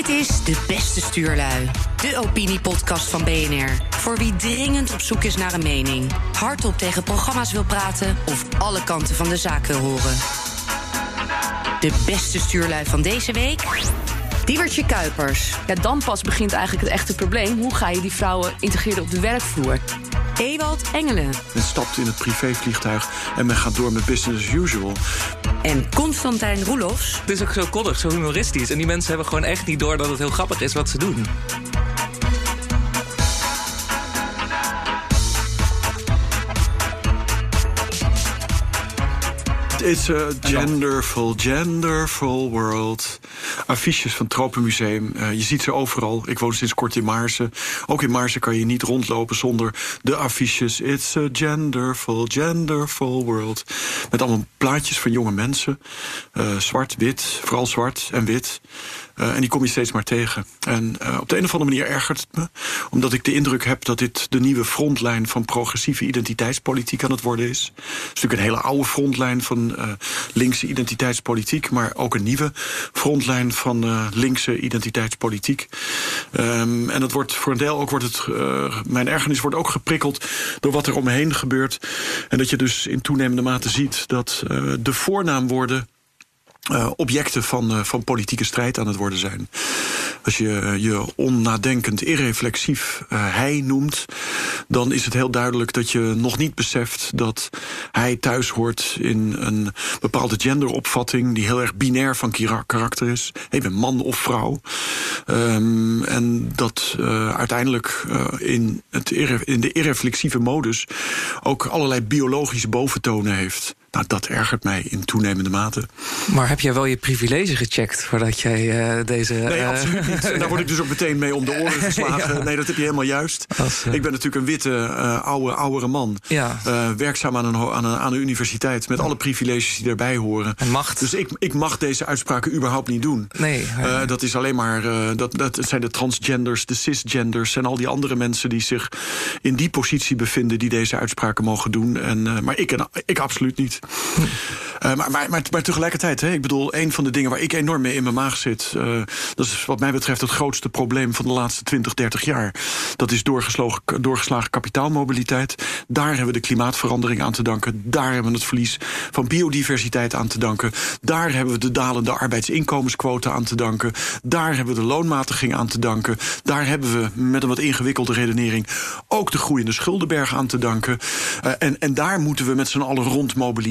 Dit is De Beste Stuurlui, de opiniepodcast van BNR. Voor wie dringend op zoek is naar een mening, hardop tegen programma's wil praten of alle kanten van de zaak wil horen. De beste stuurlui van deze week. Diewertje Kuipers. Ja, dan pas begint eigenlijk het echte probleem. Hoe ga je die vrouwen integreren op de werkvloer? Ewald Engelen. Men stapt in het privévliegtuig en men gaat door met business as usual. En Constantijn Roelofs. Het is ook zo koddig, zo humoristisch. En die mensen hebben gewoon echt niet door dat het heel grappig is wat ze doen. It's a genderful, genderful world. Affiches van het Tropenmuseum. Uh, je ziet ze overal. Ik woon sinds kort in Maarsen. Ook in Maarsen kan je niet rondlopen zonder de affiches. It's a genderful, genderful world. Met allemaal plaatjes van jonge mensen. Uh, zwart, wit, vooral zwart en wit. Uh, en die kom je steeds maar tegen. En uh, op de een of andere manier ergert het me. Omdat ik de indruk heb dat dit de nieuwe frontlijn van progressieve identiteitspolitiek aan het worden is. Het is natuurlijk een hele oude frontlijn van uh, linkse identiteitspolitiek. Maar ook een nieuwe frontlijn van linkse identiteitspolitiek. Um, en dat wordt voor een deel ook wordt het. mijn ergernis wordt ook geprikkeld door wat er omheen gebeurt. En dat je dus in toenemende mate ziet dat de voornaamwoorden uh, objecten van, uh, van politieke strijd aan het worden zijn. Als je je onnadenkend, irreflexief hij noemt, dan is het heel duidelijk dat je nog niet beseft dat hij thuis hoort in een bepaalde genderopvatting die heel erg binair van karakter is. Je bent man of vrouw. Um, en dat uiteindelijk in, het in de irreflexieve modus ook allerlei biologische boventonen heeft. Nou, dat ergert mij in toenemende mate. Maar heb jij wel je privilege gecheckt voordat jij uh, deze. Nee, absoluut niet. En daar word ik dus ook meteen mee om de oren geslagen. ja. Nee, dat heb je helemaal juist. Als, uh... Ik ben natuurlijk een witte, uh, oude, oudere man. Ja. werkzaam aan een, aan, een, aan een universiteit. Met ja. alle privileges die daarbij horen. En macht. Dus ik, ik mag deze uitspraken überhaupt niet doen. Nee. dat is alleen maar. dat, dat zijn de transgenders, de cisgenders en al die andere mensen die zich in die positie bevinden. die deze uitspraken mogen doen. En, maar ik, ik absoluut niet. Uh, maar, maar, maar, tegelijkertijd, hè, ik bedoel, een van de dingen waar ik enorm mee in mijn maag zit. Uh, dat is wat mij betreft het grootste probleem van de laatste 20, 30 jaar. Dat is doorgeslagen, kapitaalmobiliteit. Daar hebben we de klimaatverandering aan te danken. Daar hebben we het verlies van biodiversiteit aan te danken. Daar hebben we de dalende arbeidsinkomensquota aan te danken. Daar hebben we de loonmatiging aan te danken. Daar hebben we met een wat ingewikkelde redenering ook de groeiende schuldenberg aan te danken. Uh, en, en daar moeten we met z'n allen rond mobiliseren.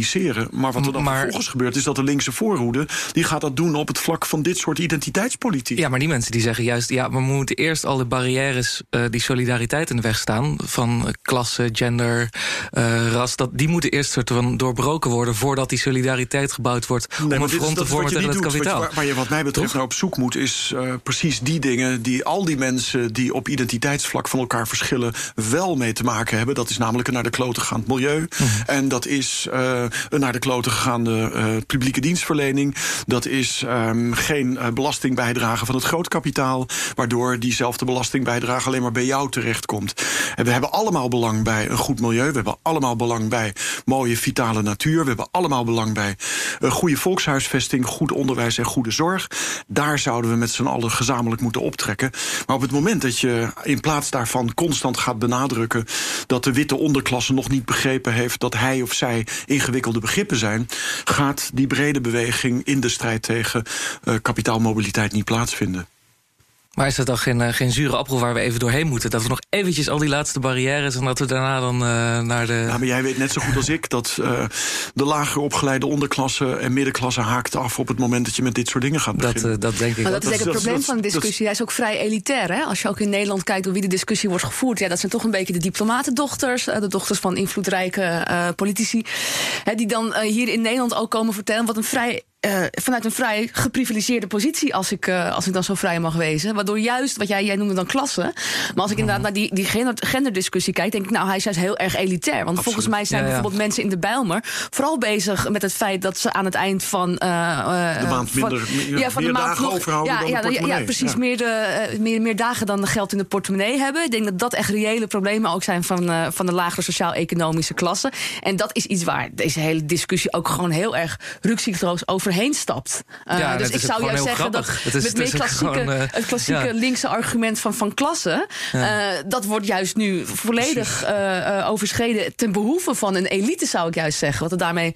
Maar wat er dan maar, vervolgens gebeurt, is dat de linkse voorhoede... die gaat dat doen op het vlak van dit soort identiteitspolitiek. Ja, maar die mensen die zeggen juist... ja, we moeten eerst al de barrières, uh, die solidariteit in de weg staan... van klasse, gender, uh, ras... Dat, die moeten eerst soort van doorbroken worden... voordat die solidariteit gebouwd wordt... Nee, om een front te vormen tegen het kapitaal. Waar je wat mij betreft naar op zoek moet... is precies die dingen die al die mensen... die op identiteitsvlak van elkaar verschillen... wel mee te maken hebben. Dat is namelijk naar de kloten gaand milieu. Mm -hmm. En dat is uh, een naar de kloten gegaande uh, publieke dienstverlening. Dat is um, geen uh, belastingbijdrage van het grootkapitaal... waardoor diezelfde belastingbijdrage alleen maar bij jou terechtkomt. En we hebben allemaal belang bij een goed milieu. We hebben allemaal belang bij mooie, vitale natuur. We hebben allemaal belang bij een goede volkshuisvesting... goed onderwijs en goede zorg. Daar zouden we met z'n allen gezamenlijk moeten optrekken. Maar op het moment dat je in plaats daarvan constant gaat benadrukken... dat de witte onderklasse nog niet begrepen heeft... dat hij of zij ingewikkelde begrippen zijn, gaat die brede beweging in de strijd tegen uh, kapitaalmobiliteit niet plaatsvinden. Maar is dat dan geen, uh, geen zure appel waar we even doorheen moeten? Dat we nog eventjes al die laatste barrières... en dat we daarna dan uh, naar de... Ja, maar jij weet net zo goed als ik... dat uh, de lager opgeleide onderklasse en middenklasse haakt af... op het moment dat je met dit soort dingen gaat beginnen. Dat, dat denk ik maar dat is ik het probleem dat, van de discussie. Hij is ook vrij elitair. Hè? Als je ook in Nederland kijkt door wie de discussie wordt gevoerd... Ja, dat zijn toch een beetje de diplomatendochters... de dochters van invloedrijke politici... Hè, die dan hier in Nederland ook komen vertellen... wat een vrij uh, vanuit een vrij geprivilegeerde positie, als ik, uh, als ik dan zo vrij mag wezen. Waardoor juist, wat jij, jij noemde dan klasse. Maar als ik inderdaad naar die, die genderdiscussie kijk, denk ik, nou, hij is juist heel erg elitair. Want Absoluut. volgens mij zijn ja, ja. bijvoorbeeld mensen in de Bijlmer vooral bezig met het feit dat ze aan het eind van. Uh, de maand minder, van, ja, van de maand nog, overhouden. Ja, dan ja, ja, precies. Meer, de, meer, meer dagen dan geld in de portemonnee hebben. Ik denk dat dat echt reële problemen ook zijn van, van de lagere sociaal-economische klasse. En dat is iets waar deze hele discussie ook gewoon heel erg rukzichtloos over overheen stapt. Ja, dus ik zou juist zeggen dat met meer klassieke, gewoon, uh, het klassieke ja. linkse argument van, van klasse, dat wordt juist nu volledig overschreden ten behoeve van een elite, zou ik juist zeggen. Wat het daarmee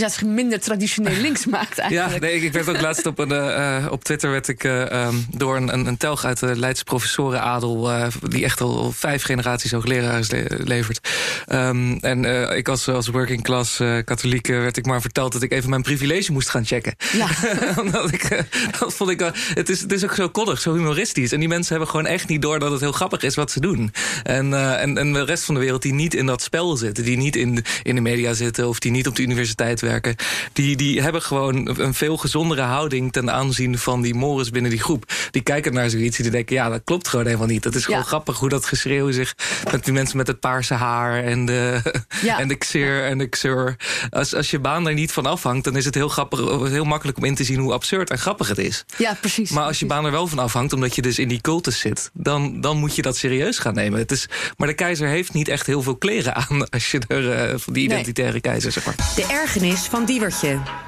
ja, het minder traditioneel links maakt eigenlijk. Ja, nee, ik werd ook laatst op, een, uh, op Twitter werd ik uh, um, door een, een, een, telg uit de Leidse professorenadel... Uh, die echt al vijf generaties hoogleraars le levert. Um, en ik als, als working class katholiek werd ik maar verteld... dat ik even mijn privilege moest gaan checken. Ja. Omdat ik, dat vond ik, het, is, het is ook zo koddig, zo humoristisch. En die mensen hebben gewoon echt niet door dat het heel grappig is wat ze doen. En, en, en de rest van de wereld die niet in dat spel zitten... die niet in in de media zitten of die niet op de universiteit werken... die, die hebben gewoon een veel gezondere houding... ten aanzien van die mores binnen die groep. Die kijken naar zoiets en die denken... ja, dat klopt gewoon helemaal niet. Dat is gewoon Ja. grappig hoe dat geschreeuw zich... met die mensen met het paarse haar en de, Ja. en de xeer en de xeur. Als, als je baan daar niet van afhangt... dan is het heel, grappig, heel makkelijk om in te zien hoe absurd en grappig het is. ja, precies. Maar als je precies. baan er wel van afhangt, omdat je dus in die cultus zit... dan, dan moet je dat serieus gaan nemen. Het is, maar de keizer heeft niet echt heel veel kleren aan... als je er eh, van die Nee. identitaire keizer, zeg maar. De ergernis van Diewertje.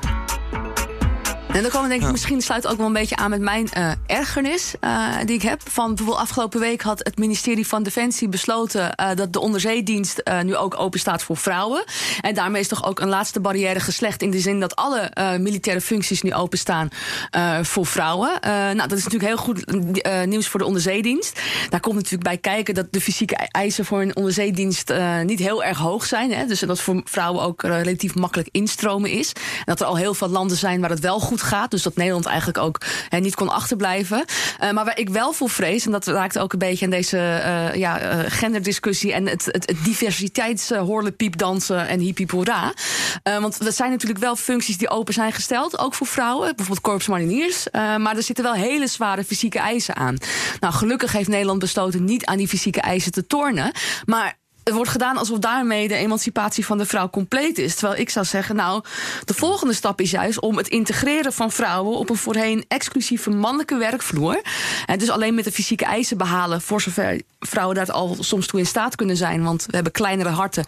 En dan komen denk ik, misschien sluit ook wel een beetje aan met mijn eh, ergernis eh, die ik heb. Van bijvoorbeeld afgelopen week had het ministerie van Defensie besloten eh, dat de onderzeedienst nu ook open staat voor vrouwen. En daarmee is toch ook een laatste barrière geslecht in de zin dat alle militaire functies nu openstaan voor vrouwen. Nou, dat is natuurlijk heel goed nieuws voor de onderzeedienst. Daar komt natuurlijk bij kijken dat de fysieke eisen voor een onderzeedienst niet heel erg hoog zijn. Hè? Dus dat voor vrouwen ook relatief makkelijk instromen is. En dat er al heel veel landen zijn waar het wel goed gaat. Dus dat Nederland eigenlijk ook niet kon achterblijven. Eh, maar waar ik wel voor vrees, en dat raakt ook een beetje aan deze eh, ja, eh, genderdiscussie en het, het, het diversiteitshorlepiepdansen en hippie hoera. Eh, want dat zijn natuurlijk wel functies die open zijn gesteld, ook voor vrouwen, bijvoorbeeld korpsmariniers. Maar er zitten wel hele zware fysieke eisen aan. Nou, gelukkig heeft Nederland besloten niet aan die fysieke eisen te tornen. Maar het wordt gedaan alsof daarmee de emancipatie van de vrouw compleet is. Terwijl ik zou zeggen, nou, de volgende stap is juist om het integreren van vrouwen op een voorheen exclusieve mannelijke werkvloer. En dus alleen met de fysieke eisen behalen, voor zover vrouwen daar al soms toe in staat kunnen zijn. Want we hebben kleinere harten,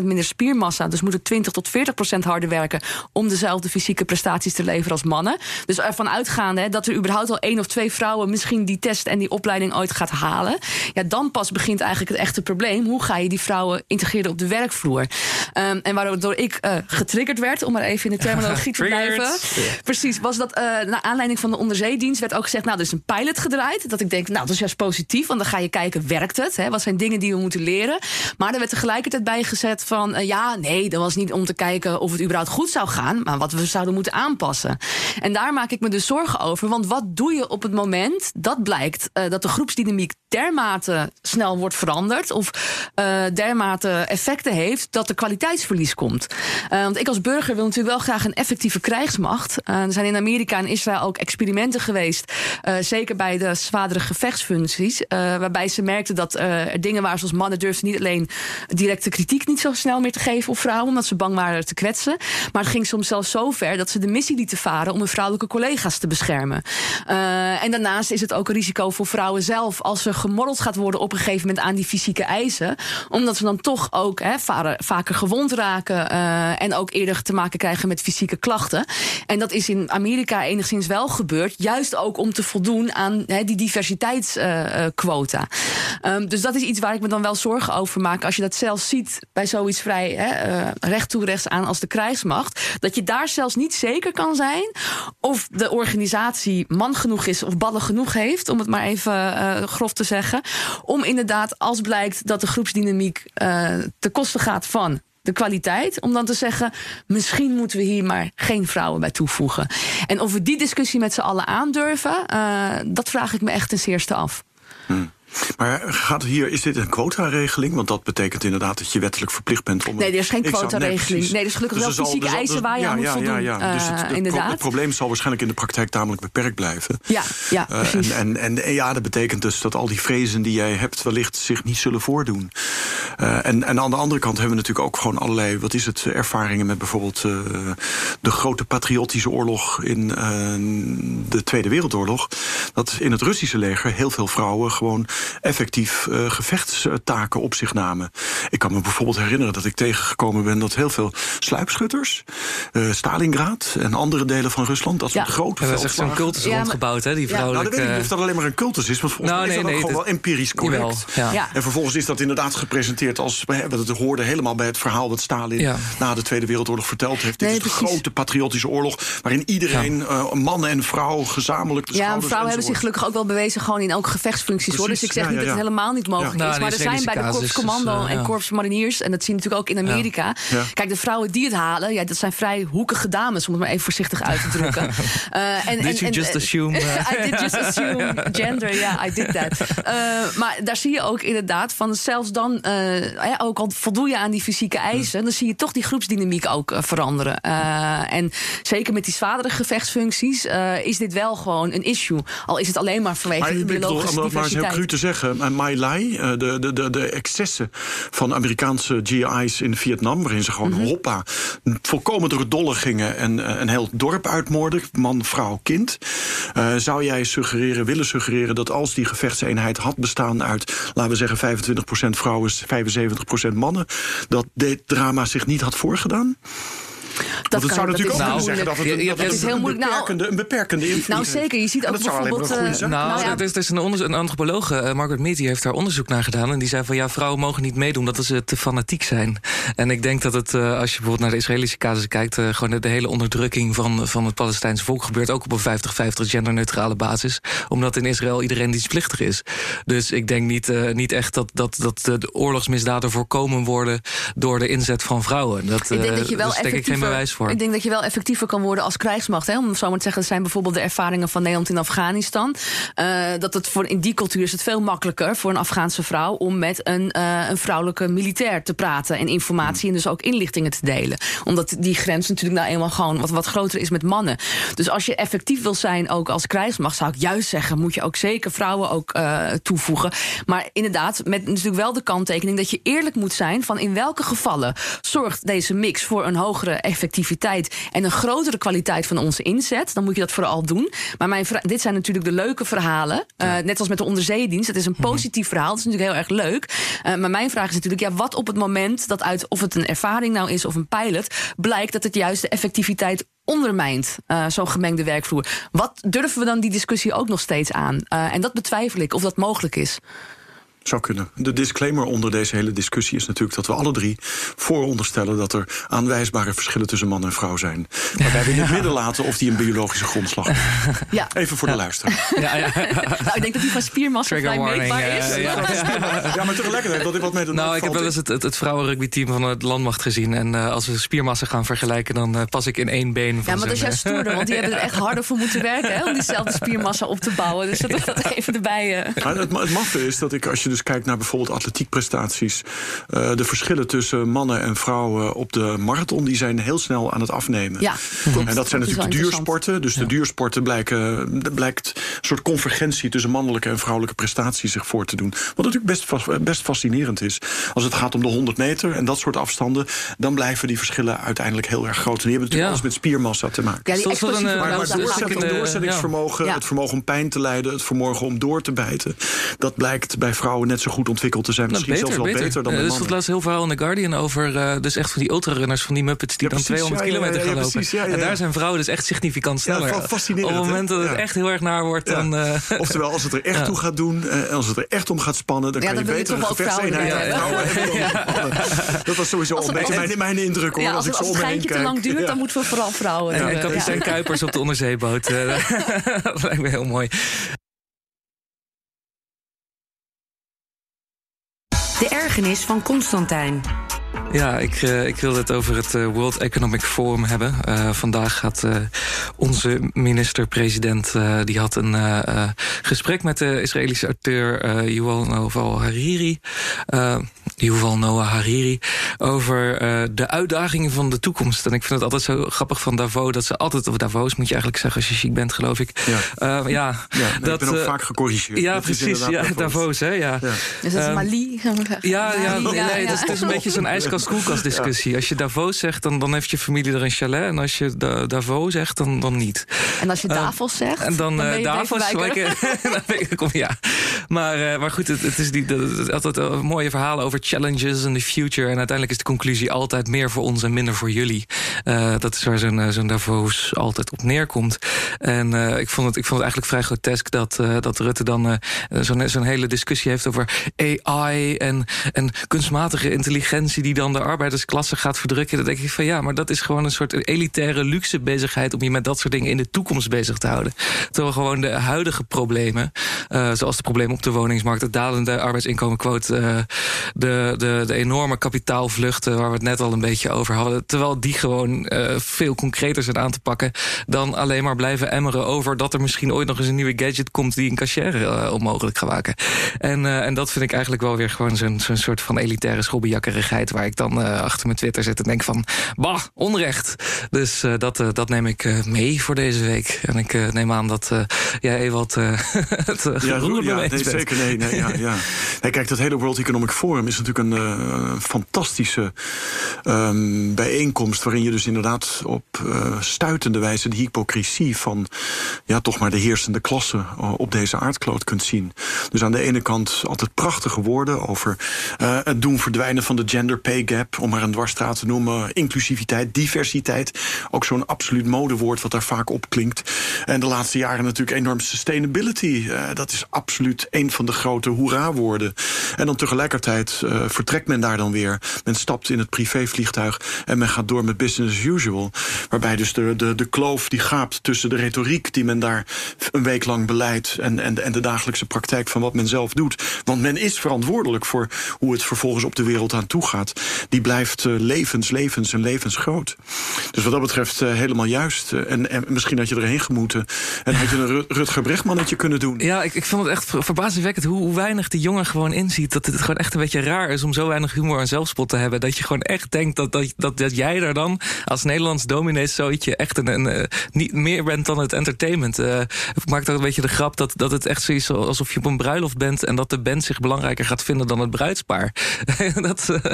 30% minder spiermassa. Dus moeten 20 tot 40% harder werken om dezelfde fysieke prestaties te leveren als mannen. Dus ervan uitgaande dat er überhaupt al één of twee vrouwen misschien die test en die opleiding ooit gaat halen. Ja, dan pas begint eigenlijk het echte probleem. Hoe ga je die vrouwen integreren op de werkvloer? Um, en waardoor ik uh, getriggerd werd, om maar even in de terminologie te blijven. Precies, was dat uh, naar aanleiding van de onderzeedienst werd ook gezegd, nou, er is een pilot gedraaid. Dat ik denk, nou, dat is juist positief, want dan ga je kijken, werkt het? Hè? Wat zijn dingen die we moeten leren? Maar er werd tegelijkertijd bijgezet van, uh, ja, nee, dat was niet om te kijken of het überhaupt goed zou gaan, maar wat we zouden moeten aanpassen. En daar maak ik me dus zorgen over, want wat doe je op het moment dat blijkt dat de groepsdynamiek dermate snel wordt veranderd of uh, dermate effecten heeft dat er kwaliteitsverlies komt. Uh, want ik als burger wil natuurlijk wel graag een effectieve krijgsmacht. Uh, er zijn in Amerika en Israël ook experimenten geweest, zeker bij de zwaardere gevechtsfuncties, waarbij ze merkten dat er dingen waren zoals mannen durfden niet alleen directe kritiek niet zo snel meer te geven op vrouwen, omdat ze bang waren te kwetsen, maar het ging soms zelfs zo ver dat ze de missie lieten varen om hun vrouwelijke collega's te beschermen. En daarnaast is het ook een risico voor vrouwen zelf als er gemorreld gaat worden op een gegeven moment aan die fysieke eisen, omdat ze dan toch ook vaker gewond raken uh, en ook eerder te maken krijgen met fysieke klachten. En dat is in Amerika enigszins wel gebeurd, juist ook om te voldoen aan die diversiteitsquota. Um, dus dat is iets waar ik me dan wel zorgen over maak. Als je dat zelfs ziet bij zoiets vrij hè, uh, recht toe rechts aan als de krijgsmacht, dat je daar zelfs niet zeker kan zijn of de organisatie man genoeg is of ballen genoeg heeft, om het maar even uh, grof te zeggen, om inderdaad, als blijkt dat de groepsdynamiek uh, te kosten gaat van de kwaliteit, om dan te zeggen, misschien moeten we hier maar geen vrouwen bij toevoegen. En of we die discussie met z'n allen aandurven, uh, dat vraag ik me echt ten zeerste af. Hmm. Maar gaat hier, is dit een quotaregeling? Want dat betekent inderdaad dat je wettelijk verplicht bent om. Nee, er is geen quotaregeling. Nee, nee, er is gelukkig dus wel fysieke zal, eisen waar je ja, aan moet ja, voldoen. Ja, ja. Dus het, uh, het, inderdaad. het probleem zal waarschijnlijk in de praktijk tamelijk beperkt blijven. Ja, ja uh, precies. En, en, en, ja, dat betekent dus dat al die vrezen die jij hebt wellicht zich niet zullen voordoen. Uh, en, en aan de andere kant hebben we natuurlijk ook gewoon allerlei, wat is het, ervaringen met bijvoorbeeld de grote patriotische oorlog in de Tweede Wereldoorlog. Dat in het Russische leger heel veel vrouwen gewoon effectief uh, gevechtstaken op zich namen. Ik kan me bijvoorbeeld herinneren dat ik tegengekomen ben dat heel veel sluipschutters, uh, Stalingrad en andere delen van Rusland, dat soort grote ja, Dat is echt zo'n cultus ja, rondgebouwd, hè? Die vrouwelijke... Nou, dat weet ik niet of dat alleen maar een cultus is, want volgens nou, mij is dat nee, ook gewoon wel empirisch correct. Jawel, ja. En vervolgens is dat inderdaad gepresenteerd als, we het hoorde helemaal bij het verhaal dat Stalin na de Tweede Wereldoorlog verteld heeft. Dit is de grote patriotische oorlog waarin iedereen, uh, man en vrouw, gezamenlijk de Ja, vrouwen hebben zich gelukkig ook wel bewezen gewoon in elke gevechtsfuncties. Hoor. Dus ik zeg niet dat het helemaal niet mogelijk is. Maar er zijn bij de Korps Commando en Korps Mariniers, en dat zie je natuurlijk ook in Amerika. Kijk, de vrouwen die het halen, ja, dat zijn vrij hoekige dames, om het maar even voorzichtig uit te drukken. uh, en, did you just assume? I did just assume gender, ja, yeah, I did that. Uh, maar daar zie je ook inderdaad van, zelfs dan, uh, ook al voldoe je aan die fysieke eisen, dan zie je toch die groepsdynamiek ook veranderen. en zeker met die zwaardere gevechtsfuncties is dit wel gewoon een issue. Al is het alleen maar vanwege maar, de biologische bedoel, diversiteit. Maar heel cru te zeggen, Mai Lai, de, de, de, de excessen van Amerikaanse GI's in Vietnam, waarin ze gewoon mm -hmm. hoppa, volkomen door het dolle gingen en een heel dorp uitmoorden, man, vrouw, kind. Uh, zou jij suggereren, willen suggereren dat als die gevechtseenheid had bestaan uit, laten we zeggen, 25% vrouwen, 75% mannen, dat dit drama zich niet had voorgedaan? Dat het zou natuurlijk ook kunnen zeggen dat het, een, dat is heel moeilijk. Een beperkende, een beperkende invloed Nou zeker, je ziet ook bijvoorbeeld... Uh, nou, nou ja. er is, er is een, een antropologe, uh, Margaret Mead, die heeft daar onderzoek naar gedaan. En die zei van ja, vrouwen mogen niet meedoen dat ze te fanatiek zijn. En ik denk dat het, uh, als je bijvoorbeeld naar de Israëlische casus kijkt... gewoon de, de, hele onderdrukking van, van het Palestijnse volk gebeurt ook op een 50-50 genderneutrale basis. Omdat in Israël iedereen dienstplichtig is. Dus ik denk niet, niet echt dat, dat, dat de oorlogsmisdaden voorkomen worden door de inzet van vrouwen. Dat, ik denk dat je wel dus geen bewijs voor. Ik denk dat je wel effectiever kan worden als krijgsmacht. Hè? Om zo maar te zeggen, dat zijn bijvoorbeeld de ervaringen van Nederland in Afghanistan. Uh, dat het voor, in die cultuur is het veel makkelijker voor een Afghaanse vrouw om met een, uh, een vrouwelijke militair te praten en informatie en dus ook inlichtingen te delen. Omdat die grens natuurlijk nou eenmaal gewoon wat, wat groter is met mannen. Dus als je effectief wil zijn ook als krijgsmacht, zou ik juist zeggen, moet je ook zeker vrouwen ook uh, toevoegen. Maar inderdaad, met natuurlijk wel de kanttekening dat je eerlijk moet zijn van in welke gevallen zorgt deze mix voor een hogere effectiviteit en een grotere kwaliteit van onze inzet, dan moet je dat vooral doen. Maar mijn dit zijn natuurlijk de leuke verhalen. Uh, net als met de onderzeedienst. Het is een mhm. positief verhaal. Dat is natuurlijk heel erg leuk. Uh, maar mijn vraag is natuurlijk, ja, wat op het moment dat uit of het een ervaring nou is of een pilot, blijkt dat het juist de effectiviteit ondermijnt, uh, zo'n gemengde werkvloer. Wat durven we dan die discussie ook nog steeds aan? en dat betwijfel ik of dat mogelijk is. Zou kunnen. De disclaimer onder deze hele discussie is natuurlijk dat we alle drie vooronderstellen dat er aanwijsbare verschillen tussen man en vrouw zijn. Maar wij willen het midden laten of die een biologische grondslag heeft. Ja. Even voor de luisteraar. Ja, ja. nou, ik denk dat die van spiermassa vrij meetbaar is. ja, maar tegelijkertijd dat ik wat met Nou, ik heb wel eens het, het, het vrouwenrugbyteam van het landmacht gezien. En uh, als we spiermassa gaan vergelijken, dan uh, pas ik in één been van Ja, maar dat is juist stoerder, want die hebben er echt harder voor moeten werken hè, om diezelfde spiermassa op te bouwen. Dus dat, dat even erbij. Uh. het, het maffe is dat ik, als je dus kijkt naar bijvoorbeeld atletiekprestaties... Uh, de verschillen tussen mannen en vrouwen op de marathon... die zijn heel snel aan het afnemen. Ja, en dat zijn natuurlijk de duursporten. Dus de duursporten blijken, blijkt een soort convergentie... tussen mannelijke en vrouwelijke prestaties zich voor te doen. Wat natuurlijk best, best fascinerend is. Als het gaat om de 100 meter en dat soort afstanden... dan blijven die verschillen uiteindelijk heel erg groot. En die hebben natuurlijk alles met spiermassa te maken. Ja, die een, maar, maar doorzettingsvermogen, het vermogen om pijn te leiden... het vermogen om door te bijten... dat blijkt bij vrouwen net zo goed ontwikkeld te zijn. Misschien zelfs wel beter, dan de Er stond laatst heel verhaal in The Guardian over... Uh, dus echt van die ultrarunners, van die Muppets... die dan 200 kilometer gaan lopen. en daar zijn vrouwen dus echt significant sneller. Op het moment dat het echt heel erg naar wordt, dan... Uh, Oftewel, als het er echt toe gaat doen... en als het er echt om gaat spannen... dan kan je beter een gevechtseenheid vrouwen Dat was sowieso een beetje mijn, indruk, hoor. als, als het geintje te lang duurt, dan moeten we vooral vrouwen... En kapitein Kuipers op de onderzeeboot. Dat lijkt me heel mooi. De ergernis van Constantijn. Ja, ik, uh, ik wilde het over het uh, World Economic Forum hebben. Uh, vandaag had onze minister-president... die had een gesprek met de Israëlische auteur Yuval Noah Hariri... Yuval Noah Hariri... over de uitdagingen van de toekomst. En ik vind het altijd zo grappig van Davos... dat ze altijd, of Davos moet je eigenlijk zeggen als je chic bent, geloof ik. Ja, ja, ja dat, ik ben ook vaak gecorrigeerd. Ja, precies. Ja, Davos, hè. Ja. ja. Is dat Mali? Ja, ja, nee, nee, het is een beetje zo'n ijskast koelkastdiscussie. Als je Davos zegt, dan, dan heeft je familie er een chalet. En als je da Davos zegt, dan, dan niet. En als je Davos zegt, en dan, dan uh, Davos, lekker, dan kom, ja. maar, maar goed, het, het is die, het, altijd mooie verhalen over challenges en the future. En uiteindelijk is de conclusie altijd meer voor ons en minder voor jullie. dat is waar zo'n zo'n Davos altijd op neerkomt. En ik, vond het, ik vond het eigenlijk vrij grotesk dat, dat Rutte dan zo'n hele discussie heeft over AI en, en kunstmatige intelligentie die dan de arbeidersklasse gaat verdrukken. Dan denk ik van ja, maar dat is gewoon een soort elitaire luxe bezigheid om je met dat soort dingen in de toekomst bezig te houden. Terwijl gewoon de huidige problemen, zoals de problemen op de woningsmarkt, het dalende arbeidsinkomenquote, uh, de, de, de enorme kapitaalvluchten waar we het net al een beetje over hadden, terwijl die gewoon uh, veel concreter zijn aan te pakken dan alleen maar blijven emmeren over dat er misschien ooit nog eens een nieuwe gadget komt die een cashier onmogelijk gaat maken. En, en dat vind ik eigenlijk wel weer gewoon zo'n zo'n soort van elitaire schobbejakkerigheid waar ik dan achter mijn Twitter zit en denk van, bah, onrecht. Dus dat, dat neem ik mee voor deze week. En ik neem aan dat jij Ewald het ja, ja, nee, zeker. Nee, nee, ja, ja. Nee, kijk, dat hele World Economic Forum is natuurlijk een uh, fantastische um, bijeenkomst. waarin je dus inderdaad op uh, stuitende wijze de hypocrisie van ja, toch maar de heersende klasse op deze aardkloot kunt zien. Dus aan de ene kant altijd prachtige woorden over het doen verdwijnen van de gender pay gap, om maar een dwarsstraat te noemen, inclusiviteit, diversiteit. Ook zo'n absoluut modewoord wat daar vaak op klinkt. En de laatste jaren natuurlijk enorm sustainability. Dat is absoluut een van de grote hoera-woorden. En dan tegelijkertijd vertrekt men daar dan weer. Men stapt in het privévliegtuig en men gaat door met business as usual. Waarbij dus de, de, de kloof die gaapt tussen de retoriek die men daar een week lang beleidt en, en, en de dagelijkse praktijk van wat men zelf doet. Want men is verantwoordelijk voor hoe het vervolgens op de wereld aan toe gaat. Die blijft uh, levens, levens en levensgroot. Dus wat dat betreft uh, helemaal juist. en, en misschien had je erheen gemoeten en had je een Rutger Brechtmannetje kunnen doen. Ja, ik, ik vond het echt verbazingwekkend hoe, hoe weinig die jongen gewoon inziet. Dat het gewoon echt een beetje raar is om zo weinig humor en zelfspot te hebben. Dat je gewoon echt denkt dat, dat, dat, dat jij daar dan als Nederlands dominee zoietje echt een, een, een, niet meer bent dan het entertainment. Uh, ik maak daar een beetje de grap dat, dat het echt zoiets alsof je op een bruiloft bent en dat de band zich belangrijker gaat vinden dan het bruidspaar. dat, uh,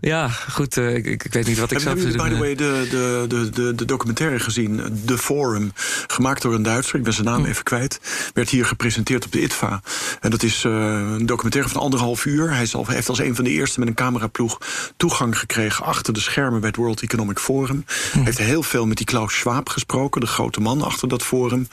ja, goed, uh, ik, ik, weet niet wat ik zou doen. By the way, de, de, de, de, de documentaire gezien, The Forum, gemaakt door een Duitser, ik ben zijn naam hm. even kwijt, werd hier gepresenteerd op de ITVA. En dat is een documentaire van anderhalf uur. Hij zal, heeft als een van de eerste met een cameraploeg toegang gekregen achter de schermen bij het World Economic Forum. Hm. Heeft heel veel met die Klaus Schwab gesproken, de grote man achter dat forum.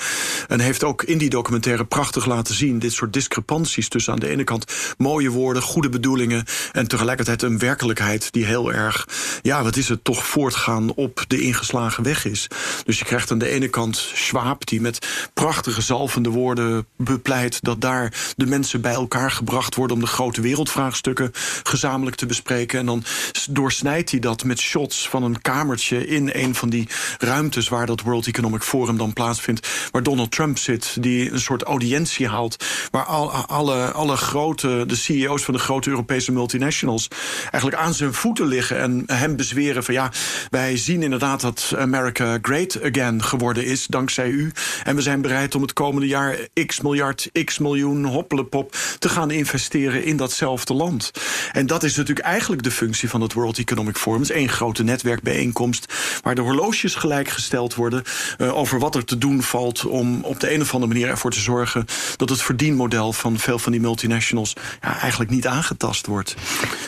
En heeft ook in die documentaire prachtig laten zien dit soort discrepanties tussen aan de ene kant mooie woorden, goede bedoelingen en tegelijkertijd een werkelijkheid die heel erg, ja, wat is het, toch voortgaan op de ingeslagen weg is. Dus je krijgt aan de ene kant Schwab die met prachtige zalvende woorden bepleit dat daar de mensen bij elkaar gebracht worden om de grote wereldvraagstukken gezamenlijk te bespreken. En dan doorsnijdt hij dat met shots van een kamertje in een van die ruimtes waar dat World Economic Forum dan plaatsvindt, waar Donald Trump zit, die een soort audiëntie haalt, waar al, alle, alle grote, de CEO's van de grote Europese multinationals eigenlijk aan zijn voeten liggen en hem bezweren van ja, wij zien inderdaad dat America great again geworden is, dankzij u. En we zijn bereid om het komende jaar x miljard, x miljoen hoppelepop te gaan investeren in datzelfde land. En dat is natuurlijk eigenlijk de functie van het World Economic Forum. Het is één grote netwerkbijeenkomst waar de horloges gelijkgesteld worden uh, over wat er te doen valt om op de een of andere manier ervoor te zorgen dat het verdienmodel van veel van die multinationals ja, eigenlijk niet aangetast wordt.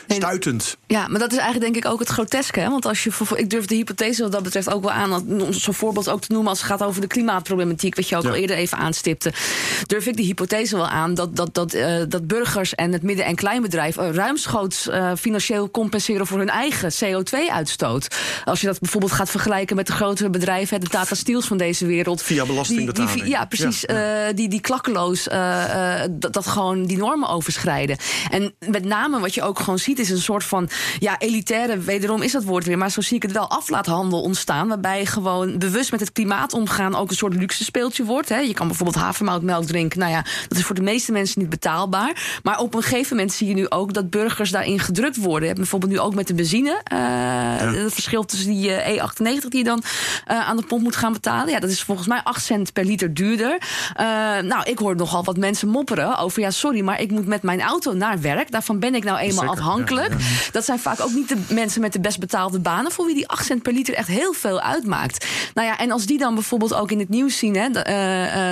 Stuitend. Ja, maar dat is eigenlijk denk ik ook het groteske. Hè? Want als je, ik durf de hypothese wat dat betreft ook wel aan, om zo'n voorbeeld ook te noemen als het gaat over de klimaatproblematiek, wat je ook ja. al eerder even aanstipte. Durf ik de hypothese wel aan dat, dat, dat, uh, dat burgers en het midden- en kleinbedrijf uh, ruimschoots uh, financieel compenseren voor hun eigen CO2-uitstoot. Als je dat bijvoorbeeld gaat vergelijken met de grotere bedrijven, de Tata Steels van deze wereld. Via belastingbetaling. Die, die, ja, precies. Ja, ja. die, die klakkeloos dat, dat gewoon die normen overschrijden. En met name wat je ook gewoon ziet, is een soort van ja, elitaire, wederom is dat woord weer, maar zo zie ik het wel, aflaathandel ontstaan. Waarbij gewoon bewust met het klimaat omgaan ook een soort luxe speeltje wordt. Hè. Je kan bijvoorbeeld havermoutmelk drinken. Nou ja, dat is voor de meeste mensen niet betaalbaar. Maar op een gegeven moment zie je nu ook dat burgers daarin gedrukt worden. Je hebt bijvoorbeeld nu ook met de benzine. Uh, ja. Het verschil tussen die uh, E98 die je dan uh, aan de pomp moet gaan betalen. Ja, dat is volgens mij 8 cent per liter duurder. nou, ik hoor nogal wat mensen mopperen over... ja, sorry, maar ik moet met mijn auto naar werk. Daarvan ben ik nou eenmaal Zeker, afhankelijk. Ja, ja. Dat zijn vaak ook niet de mensen met de best betaalde banen... voor wie die 8 cent per liter echt heel veel uitmaakt. Nou ja, en als die dan bijvoorbeeld ook in het nieuws zien... Hè,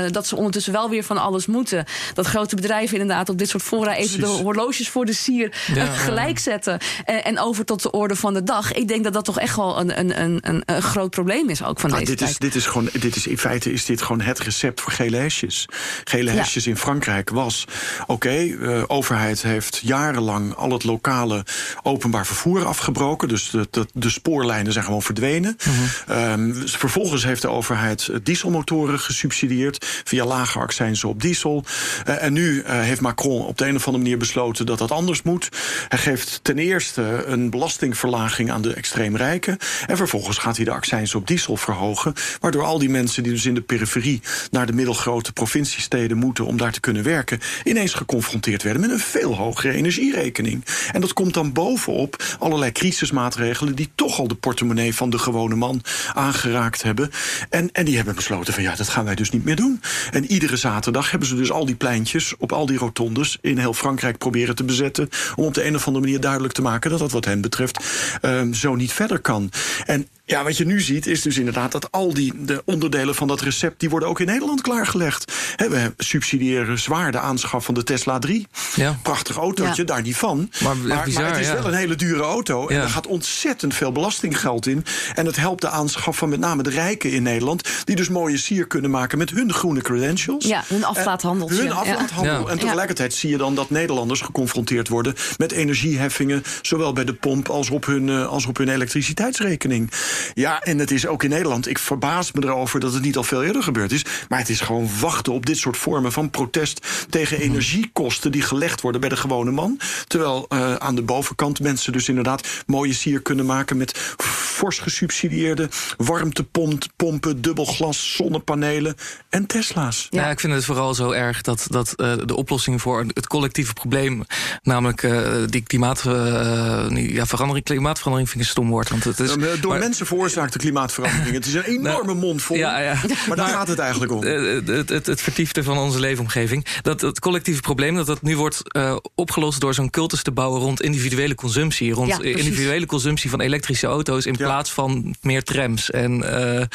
dat ze ondertussen wel weer van alles moeten. Dat grote bedrijven inderdaad op dit soort fora even de horloges voor de sier gelijk zetten. En, over tot de orde van de dag. Ik denk dat dat toch echt wel een, een, een, een groot probleem is ook van nou, deze dit Is, dit is gewoon, dit is, in feite is dit gewoon het recept voor gele hesjes. Gele hesjes in Frankrijk was, oké, okay, overheid heeft jarenlang al het lokale openbaar vervoer afgebroken. Dus de, de, de spoorlijnen zijn gewoon verdwenen. Mm vervolgens heeft de overheid dieselmotoren gesubsidieerd via lage accijnzen op diesel. Uh, en nu uh, heeft Macron op de een of andere manier besloten dat dat anders moet. Hij geeft ten eerste een belastingverlaging aan de extreem rijken. En vervolgens gaat hij de accijnzen op diesel verhogen. Waardoor al die mensen die dus in de periferie naar de middelgrote provinciesteden moeten om daar te kunnen werken, ineens geconfronteerd werden met een veel hogere energierekening. En dat komt dan bovenop allerlei crisismaatregelen die toch al de portemonnee van de gewone man aangeraakt hebben. En, en die hebben besloten van ja, dat gaan wij dus niet meer doen. En iedere zaterdag hebben ze dus al die pleintjes op al die rotondes in heel Frankrijk proberen te bezetten. Om op de een of andere manier duidelijk te maken dat dat wat hen betreft um, zo niet verder kan. En ja, wat je nu ziet is dus inderdaad dat al die de onderdelen van dat recept... die worden ook in Nederland klaargelegd. we subsidiëren zwaar de aanschaf van de Tesla 3. Ja. Prachtig autootje, daar niet van. Maar, maar, het is wel een hele dure auto. En er gaat ontzettend veel belastinggeld in. En het helpt de aanschaf van met name de rijken in Nederland... die dus mooie sier kunnen maken met hun groene credentials. Ja, hun aflaathandel. Hun aflaathandel. En tegelijkertijd zie je dan dat Nederlanders geconfronteerd worden... met energieheffingen, zowel bij de pomp als op hun, eh, als op hun elektriciteitsrekening. Ja, en het is ook in Nederland. Ik verbaas me erover dat het niet al veel eerder gebeurd is. Maar het is gewoon wachten op dit soort vormen van protest tegen mhm. energiekosten die gelegd worden bij de gewone man. Terwijl uh, aan de bovenkant mensen dus inderdaad mooie sier kunnen maken met fors gesubsidieerde warmtepompen, dubbelglas, zonnepanelen en Tesla's. Ja, ik vind het vooral zo erg dat, dat uh, de oplossing voor het collectieve probleem, namelijk uh, die klimaat, ja, verandering, klimaatverandering, vind ik een stom woord. Want het is, door maar, mensen veroorzaakt de klimaatverandering. Het is een enorme nou, mond vol. Ja, ja. Maar daar gaat het eigenlijk om. Het, het, het, het vertiefde van onze leefomgeving. Dat het collectieve probleem dat dat nu wordt uh, opgelost door zo'n cultus te bouwen rond individuele consumptie. Rond ja, individuele consumptie van elektrische auto's in plaats van meer trams. En uh, uh,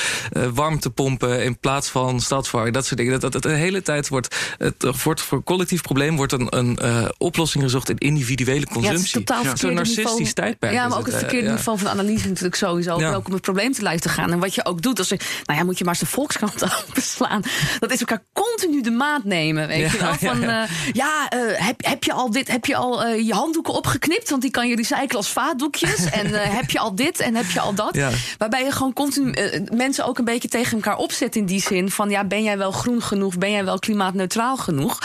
warmtepompen in plaats van stadsvarken. Dat soort dingen. Dat, dat het de hele tijd wordt. Het wordt voor collectief probleem wordt een, een oplossing gezocht in individuele consumptie. Ja, Zo'n narcistisch tijdperk. Ja, maar ook het verkeerde niveau van analyse natuurlijk sowieso ook om het probleem te lijf te gaan. En wat je ook doet, als nou ja, moet je maar eens de Volkskrant beslaan. Dat is elkaar continu de maat nemen, weet je wel. Van, ja, uh, ja uh, heb, heb je al dit, heb je al uh, je handdoeken opgeknipt? Want die kan je recyclen als vaatdoekjes. en heb je al dit en heb je al dat? Waarbij je gewoon continu mensen ook een beetje tegen elkaar opzet in die zin. Van ja, ben jij wel groen genoeg? Ben jij wel klimaatneutraal genoeg?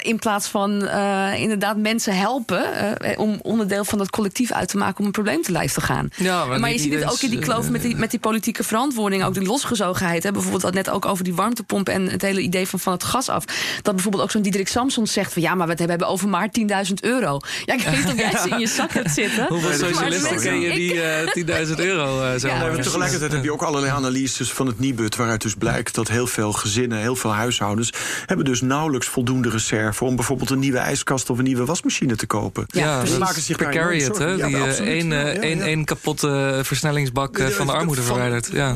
in plaats van inderdaad mensen helpen om onderdeel van dat collectief uit te maken om een probleem te lijf te gaan. Ja, maar, maar je ziet het ook die kloof met die, met die politieke verantwoording, ook die losgezogenheid. Hè. Bijvoorbeeld wat net ook over die warmtepomp en het hele idee van, van het gas af. Dat bijvoorbeeld ook zo'n Diederik Samsons zegt van ja, maar we hebben over maar 10.000 euro. Ja, ik weet niet of jij ze in je zak hebt zitten. Hoeveel socialisten ken je die uh, eh, 10.000 euro uh, ja, nee, Tegelijkertijd heb je ook allerlei analyses van het Nibud, waaruit dus blijkt dat heel veel gezinnen, heel veel huishoudens, hebben dus nauwelijks voldoende reserve om bijvoorbeeld een nieuwe ijskast of een nieuwe wasmachine te kopen. Ja, ja maken zich precariat, hè? Die één uh, kapotte versnellingsbak van de armoede verwijderd. Ja.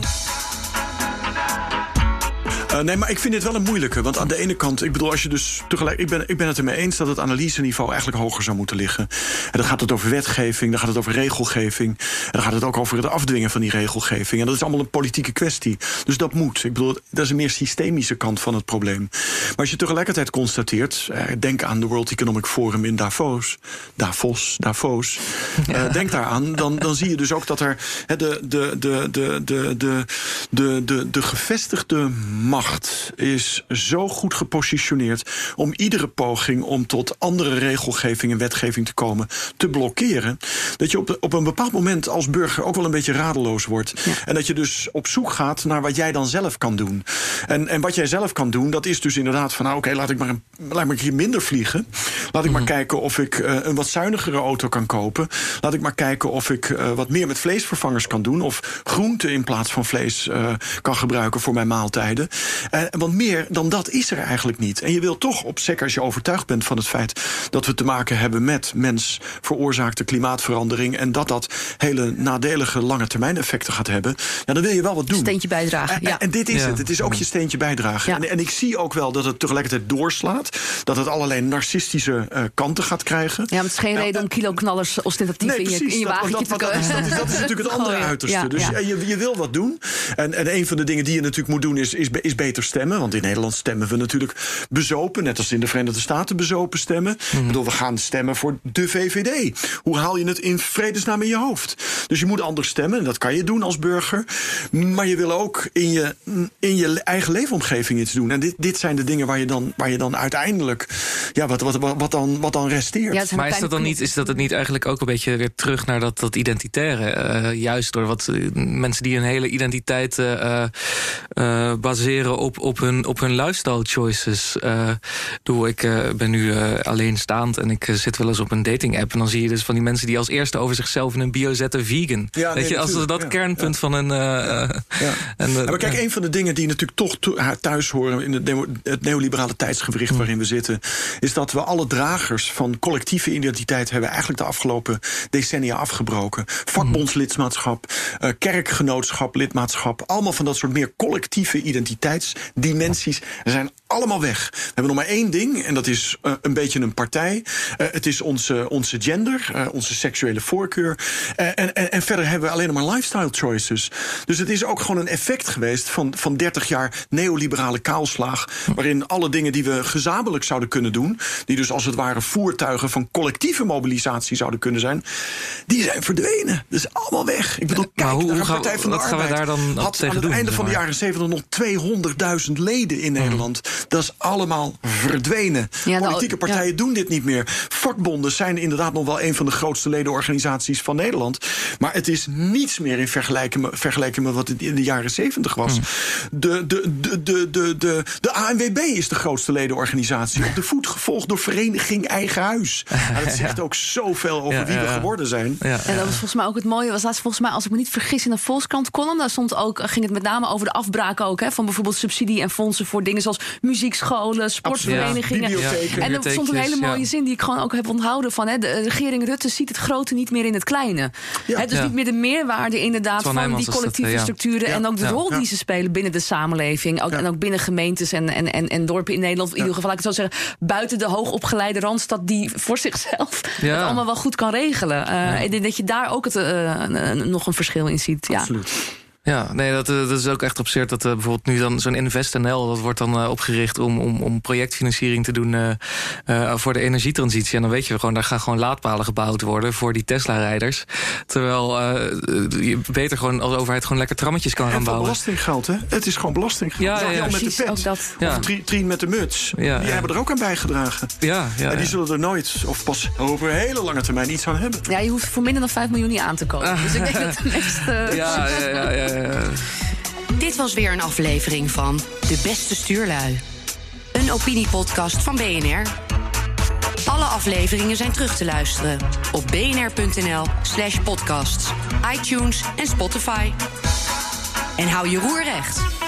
Uh, nee, maar ik vind dit wel een moeilijke. Want aan de ene kant, ik bedoel, als je dus tegelijk. Ik ben, ik ben het ermee eens dat het analyseniveau eigenlijk hoger zou moeten liggen. En dan gaat het over wetgeving, dan gaat het over regelgeving. En dan gaat het ook over het afdwingen van die regelgeving. En dat is allemaal een politieke kwestie. Dus dat moet. Ik bedoel, dat is een meer systemische kant van het probleem. Maar als je tegelijkertijd constateert, eh, denk aan de World Economic Forum in Davos. Davos, Davos. Ja. Uh, denk daaraan, dan, dan zie je dus ook dat er de, de, de, de, de, de, de, de, de gevestigde macht is zo goed gepositioneerd om iedere poging om tot andere regelgeving en wetgeving te komen te blokkeren. Dat je op, op een bepaald moment als burger ook wel een beetje radeloos wordt. En dat je dus op zoek gaat naar wat jij dan zelf kan doen. En, en wat jij zelf kan doen, dat is dus inderdaad van nou oké, laat ik maar een, laat ik hier minder vliegen. Laat ik maar mhm. kijken of ik uh, een wat zuinigere auto kan kopen. Laat ik maar kijken of ik uh, wat meer met vleesvervangers kan doen. Of groenten in plaats van vlees uh, kan gebruiken voor mijn maaltijden. Uh, want meer dan dat is er eigenlijk niet. En je wil toch, op zeker als je overtuigd bent van het feit dat we te maken hebben met mens veroorzaakte klimaatverandering. en dat dat hele nadelige lange termijn effecten gaat hebben. Ja, dan wil je wel wat doen. Steentje bijdragen. Ja. En, dit is het. Het is ook je steentje bijdragen. En, en, ik zie ook wel dat het tegelijkertijd doorslaat. Dat het allerlei narcistische uh, kanten gaat krijgen. Ja, maar het is geen reden om kiloknallers ostentatief nee, in, je, in je wagentje te komen. Dat, dat, dat, is natuurlijk het andere uiterste. dus je, je wil wat doen. En, en een van de dingen die je natuurlijk moet doen is, is, is beter stemmen. Want in Nederland stemmen we natuurlijk bezopen. Net als in de Verenigde Staten bezopen stemmen. Mm. Ik bedoel, we gaan stemmen voor de VVD. Hoe haal je het in vredesnaam in je hoofd? Dus je moet anders stemmen. En dat kan je doen als burger. Maar je wil ook in je, in je eigen leefomgeving iets doen. En dit, dit zijn de dingen waar je dan, waar je dan uiteindelijk. Ja, wat, wat, wat, wat, dan, wat dan resteert. Ja, maar is dat dan niet, is dat het niet eigenlijk ook een beetje weer terug naar dat, dat identitaire? Uh, juist door wat uh, mensen die een hele identiteit uh, baseren op, op, hun, op hun lifestyle choices. doe, ik ben nu alleenstaand en ik zit wel eens op een dating app. En dan zie je dus van die mensen die als eerste over zichzelf in een bio zetten vegan. Ja, Weet je, als dat kernpunt van een. ja. En, maar kijk, een van de dingen die natuurlijk toch thuis horen in het, het neoliberale tijdsgewricht mm. waarin we zitten, is dat we alle dragers van collectieve identiteit hebben eigenlijk de afgelopen decennia afgebroken. Vakbondslidmaatschap, uh, kerkgenootschap, lidmaatschap, allemaal van dat soort meer collectieve identiteitsdimensies zijn allemaal weg. We hebben nog maar één ding en dat is uh, een beetje een partij. Uh, het is onze, onze gender, onze seksuele voorkeur. en, en, en verder hebben we alleen nog maar lifestyle choices. Dus het is ook gewoon een effect geweest van, van 30 jaar neoliberale kaalslag. Waarin alle dingen die we gezamenlijk zouden kunnen doen, die dus als het ware voertuigen van collectieve mobilisatie zouden kunnen zijn, die zijn verdwenen. Dat is allemaal weg. Ik bedoel, kijk, hoe, hoe Partij van de Arbeid gaan we daar dan had aan het doen, einde van de jaren 70 nog 200.000 leden in Nederland. Dat is allemaal verdwenen. Ja, nou, Politieke partijen ja. doen dit niet meer. Vakbonden zijn inderdaad nog wel een van de grootste ledenorganisaties van Nederland. Maar het is niets meer in vergelijking, vergelijking met wat het in de jaren 70 was. Hmm. De, de, de, de, de, de, de ANWB is de grootste ledenorganisatie. Op de voet gevolgd door Vereniging Eigen Huis. Nou, dat zegt ook zoveel over wie we geworden zijn. En dat was volgens mij ook het mooie. Was laatst volgens mij, als ik me niet vergis, in een Volkskrant column. Daar stond ook, ging het met name over de afbraak ook. Hè, van bijvoorbeeld subsidie en fondsen voor dingen zoals muziekscholen, sportverenigingen. en er stond een hele mooie zin die ik gewoon ook heb onthouden van. Hè, de regering Rutte ziet het grote niet meer in het kleine. Hè, dus niet meer de meerwaarde inderdaad van die collectieve structuren. En ook de rol die ze spelen binnen de samenleving. Ook, En ook binnen gemeentes en, en, en, en dorpen in Nederland. In ieder geval, ik het zo zeggen, buiten de hoogopgeleide randstad die voor zichzelf het allemaal wel goed kan regelen. Uh, ik denk dat je daar ook het, uh, nog een verschil in ziet. Absoluut. Ja. Ja, nee, dat, eh, dat is ook echt absurd dat uh, bijvoorbeeld nu dan zo'n InvestNL... dat wordt dan uh, opgericht om, om, om projectfinanciering te doen uh, voor de energietransitie. En dan weet je gewoon, daar gaan gewoon laadpalen gebouwd worden voor die Tesla-rijders. Terwijl je beter gewoon als overheid gewoon lekker trammetjes kan gaan bouwen. belastinggeld, hè? Het is gewoon belastinggeld. Ja, ja, ja. met de pet. Dat. Ja. Of Trien met de muts. Ja, die hebben er ook aan bijgedragen. Ja, ja, en die zullen er nooit, of pas over een hele lange termijn, iets aan hebben. Ja, je hoeft voor minder dan 5 miljoen niet aan te komen. dus ik denk dat de meeste... ja, ja, ja. Eh, Dit was weer een aflevering van De Beste Stuurlui. Een opiniepodcast van BNR. Alle afleveringen zijn terug te luisteren op bnr.nl/slash podcasts, iTunes en Spotify. En hou je roer recht.